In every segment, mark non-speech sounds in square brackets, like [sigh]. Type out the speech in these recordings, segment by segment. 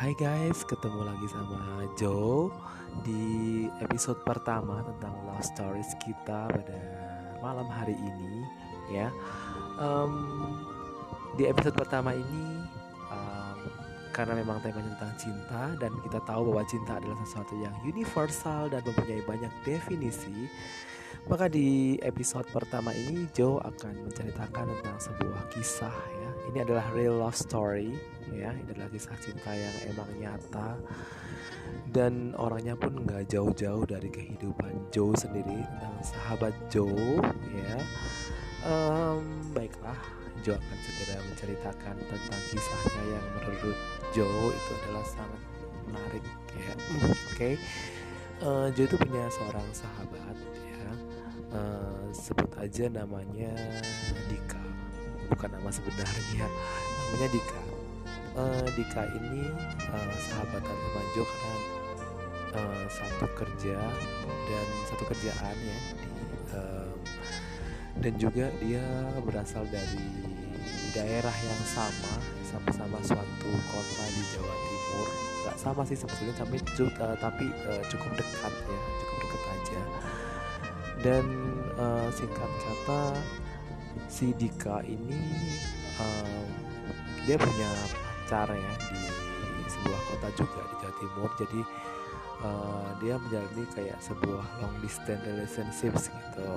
Hai guys, ketemu lagi sama Joe di episode pertama tentang love stories kita pada malam hari ini ya. Um, di episode pertama ini um, karena memang temanya tentang cinta dan kita tahu bahwa cinta adalah sesuatu yang universal dan mempunyai banyak definisi maka di episode pertama ini Joe akan menceritakan tentang sebuah kisah ya. Ini adalah real love story ya. Ini adalah kisah cinta yang emang nyata dan orangnya pun nggak jauh-jauh dari kehidupan Joe sendiri tentang sahabat Joe ya. Um, baiklah, Joe akan segera menceritakan tentang kisahnya yang menurut Joe itu adalah sangat menarik ya. Oke. Okay. Uh, Joe itu punya seorang sahabat uh, sebut aja namanya Dika bukan nama sebenarnya. Namanya Dika. Uh, Dika ini uh, sahabatan sama Jo karena uh, satu kerja dan satu kerjaan ya di, uh, dan juga dia berasal dari daerah yang sama sama-sama suatu kota di Jawa Timur. Nggak sama sih sebetulnya tapi uh, tapi uh, cukup dekat ya cukup dekat aja. Dan uh, singkat kata si Dika ini uh, dia punya pacar ya di sebuah kota juga di Jawa Timur. Jadi uh, dia menjalani kayak sebuah long distance relationships gitu.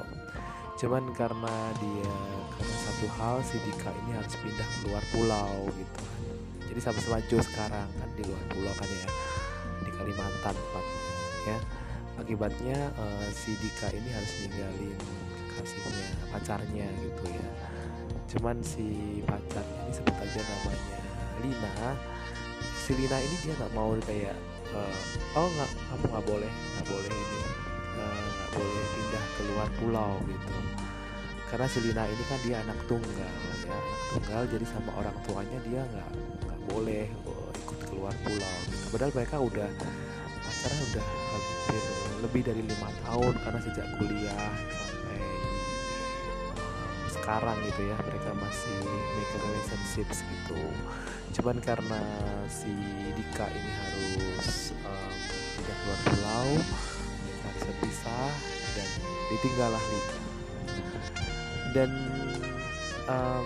Cuman karena dia karena satu hal si Dika ini harus pindah keluar pulau gitu kan. Jadi sama-sama Jo sekarang kan di luar pulau kan ya di Kalimantan tepatnya ya. Akibatnya uh, si Dika ini harus ninggalin kekasihnya pacarnya gitu ya. Cuman si pacarnya ini sebut aja namanya Lina. Si Lina ini dia nggak mau kayak uh, oh nggak kamu nggak boleh nggak boleh ini eh, nggak uh, boleh pindah keluar pulau gitu. Karena si Lina ini kan dia anak tunggal ya anak tunggal jadi sama orang tuanya dia nggak nggak boleh oh, ikut keluar pulau gitu. padahal mereka udah pacaran udah hampir lebih dari lima tahun karena sejak kuliah sekarang gitu ya mereka masih make relationships gitu. Cuman karena si Dika ini harus um, keluar pulau mereka harus berpisah dan ditinggallah Lika dan um,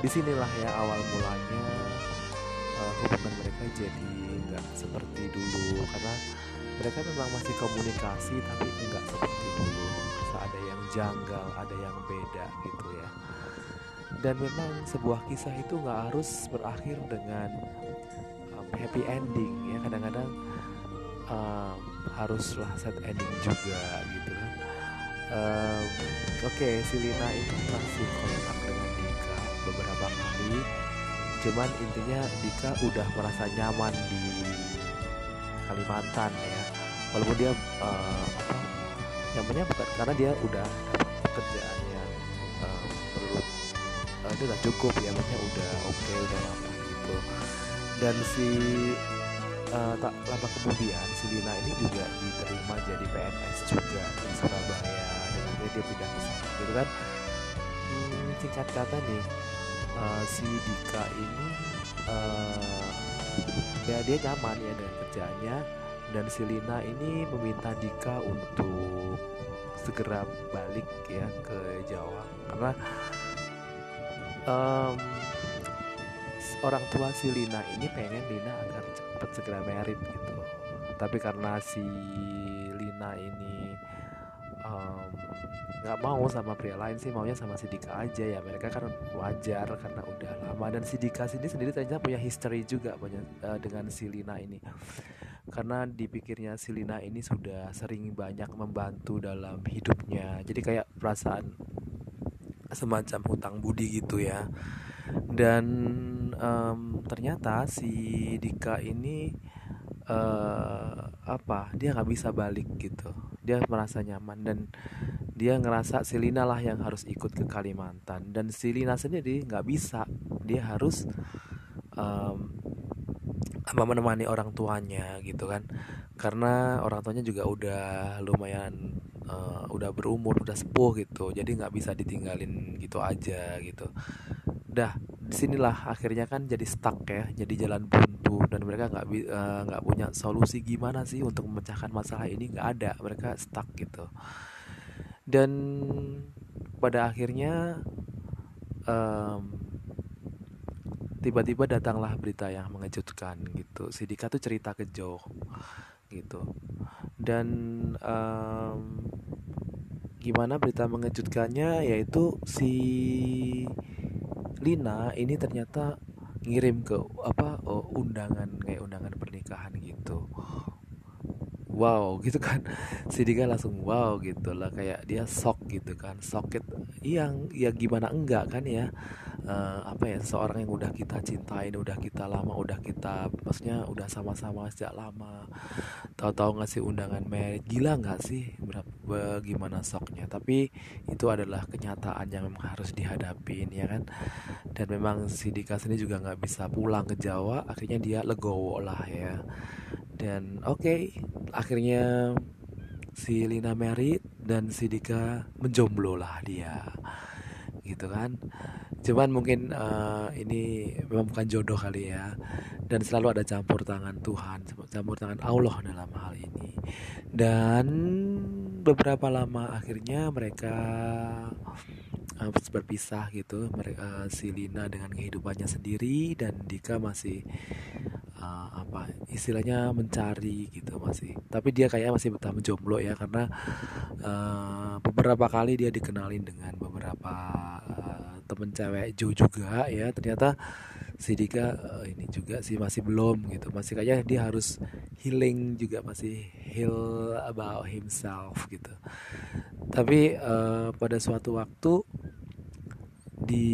di sinilah ya awal mulanya uh, hubungan mereka jadi nggak seperti dulu. Karena mereka memang masih komunikasi tapi nggak seperti dulu bisa ada yang janggal ada yang beda gitu ya. Dan memang sebuah kisah itu nggak harus berakhir dengan um, happy ending ya. Kadang-kadang um, haruslah set ending juga gitu. Um, oke okay, si Lina itu masih kontak dengan Dika beberapa kali. Cuman intinya Dika udah merasa nyaman di Kalimantan ya. Walaupun dia uh, apa nyamannya bukan karena dia udah pekerjaan yang uh, menurut uh, itu udah cukup ya maksudnya udah oke okay, udah lama gitu. Dan si uh, tak lama kemudian si Lina ini juga diterima jadi PNS juga di Surabaya. Dan akhirnya dia pindah ke sana gitu kan. Hmm, singkat kata nih uh, si Dika ini uh, ya dia nyaman ya dengan kerjaannya. Dan si Lina ini meminta Dika untuk segera balik ya ke Jawa. Karena um, orang tua si Lina ini pengen Lina agar cepat segera merit gitu tapi karena si Lina ini nggak um, mau sama pria lain sih maunya sama si Dika aja ya. Mereka kan wajar karena udah lama. Dan si Dika sini sendiri ternyata punya history juga banyak uh, dengan si Lina ini karena dipikirnya si Lina ini sudah sering banyak membantu dalam hidupnya. Jadi kayak perasaan semacam hutang budi gitu ya. Dan um, ternyata si Dika ini uh, apa dia nggak bisa balik gitu. Dia merasa nyaman dan dia ngerasa si Lina lah yang harus ikut ke Kalimantan. Dan si Lina sendiri nggak bisa. Dia harus um, menemani orang tuanya gitu kan. Karena orang tuanya juga udah lumayan uh, udah berumur udah sepuh gitu. Jadi nggak bisa ditinggalin gitu aja gitu. Dah di sinilah akhirnya kan jadi stuck ya. Jadi jalan buntu dan mereka nggak eh, nggak uh, punya solusi gimana sih untuk memecahkan masalah ini. Nggak ada mereka stuck gitu. Dan pada akhirnya um, tiba-tiba datanglah berita yang mengejutkan gitu. Si Dika tuh cerita ke Joe gitu. Dan um, gimana berita mengejutkannya? Yaitu si Lina ini ternyata ngirim ke apa oh, undangan kayak undangan wow [laughs] gitu kan. Si Dika langsung wow gitu lah kayak dia shock gitu kan. Soket yang ya gimana enggak kan ya. Uh, apa ya seorang yang udah kita cintain udah kita lama udah kita maksudnya udah sama-sama sejak lama. Tahu-tahu ngasih undangan married gila nggak sih? Berapa gimana soknya tapi itu adalah kenyataan yang memang harus dihadapin ya kan? Dan memang si Dika sendiri juga nggak bisa pulang ke Jawa akhirnya dia legowo lah ya dan oke okay, akhirnya si Lina merit dan si Dika menjomblo lah dia. Gitu kan? Cuman mungkin uh, ini memang bukan jodoh kali ya. Dan selalu ada campur tangan Tuhan campur tangan Allah dalam hal ini. Dan beberapa lama akhirnya mereka uh, berpisah gitu mereka uh, si Lina dengan kehidupannya sendiri dan Dika masih uh, apa istilahnya mencari gitu masih. Tapi dia kayak masih betah menjomblo ya karena uh, beberapa kali dia dikenalin dengan beberapa uh, temen cewek Jo juga ya. Ternyata si Dika uh, ini juga sih masih belum gitu. Masih kayaknya dia harus healing juga masih heal about himself gitu. Tapi uh, pada suatu waktu di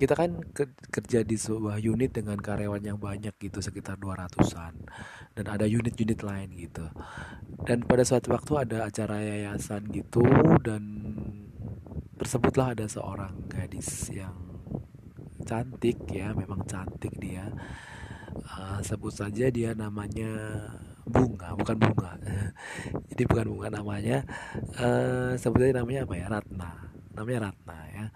kita kan kerja di sebuah unit dengan karyawan yang banyak gitu sekitar 200-an dan ada unit-unit lain gitu. Dan pada suatu waktu ada acara yayasan gitu dan tersebutlah ada seorang gadis yang cantik ya memang cantik dia. Uh, sebut saja dia namanya bunga bukan bunga. [laughs] Jadi bukan bunga namanya. Uh, sebetulnya namanya apa ya? Ratna. Namanya Ratna ya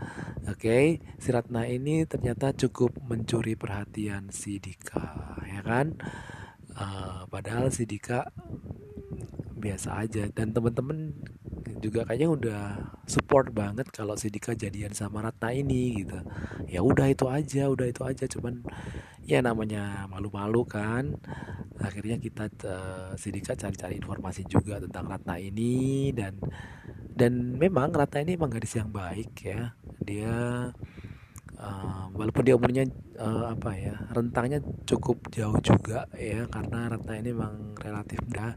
oke okay. si Ratna ini ternyata cukup mencuri perhatian si Dika ya kan? Uh, padahal si Dika biasa aja. Dan teman-teman juga kayaknya udah support banget kalau si Dika jadian sama Ratna ini gitu. Ya udah itu aja udah itu aja. Cuman ya namanya malu-malu kan. Akhirnya kita uh, si Dika cari-cari informasi juga tentang Ratna ini. Dan dan memang Ratna ini emang gadis yang baik ya dia uh, walaupun dia umurnya uh, apa ya rentangnya cukup jauh juga ya karena Ratna ini memang relatif muda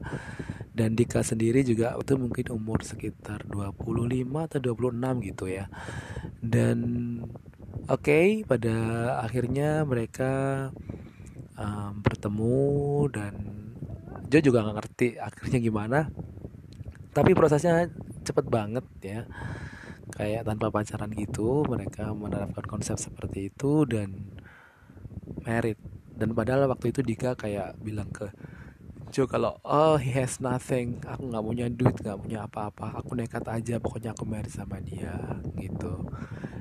dan Dika sendiri juga itu mungkin umur sekitar 25 atau 26 gitu ya. Dan oke okay, pada akhirnya mereka um, bertemu dan Jo juga nggak ngerti akhirnya gimana. Tapi prosesnya cepet banget ya kayak tanpa pacaran gitu mereka menerapkan konsep seperti itu dan merit. Dan padahal waktu itu Dika kayak bilang ke Jo kalau oh he has nothing aku nggak punya duit nggak punya apa-apa aku nekat aja pokoknya aku merit sama dia gitu.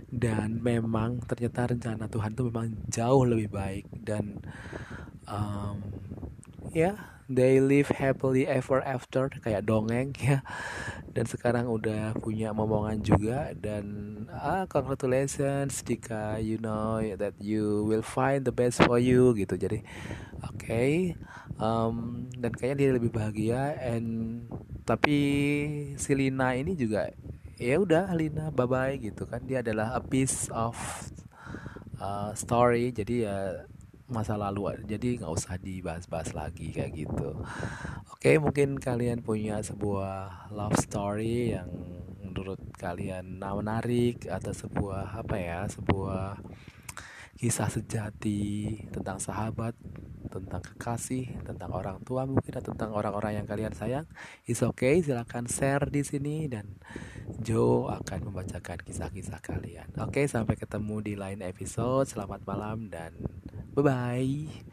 Dan memang ternyata rencana Tuhan itu memang jauh lebih baik dan um, ya they live happily ever after kayak dongeng [laughs] ya. Dan sekarang udah punya momongan juga dan ah congratulations jika you know that you will find the best for you gitu. Jadi oke okay. um, dan kayaknya dia lebih bahagia and tapi si Lina ini juga ya udah Lina bye bye gitu kan. Dia adalah a piece of uh, story. Jadi ya masa lalu jadi nggak usah dibahas-bahas lagi kayak gitu. Oke mungkin kalian punya sebuah love story yang menurut kalian menarik atau sebuah apa ya sebuah kisah sejati tentang sahabat tentang kekasih tentang orang tua mungkin atau tentang orang-orang yang kalian sayang. Is okay silahkan share di sini dan Joe akan membacakan kisah-kisah kalian. Oke sampai ketemu di lain episode. Selamat malam dan Bye bye.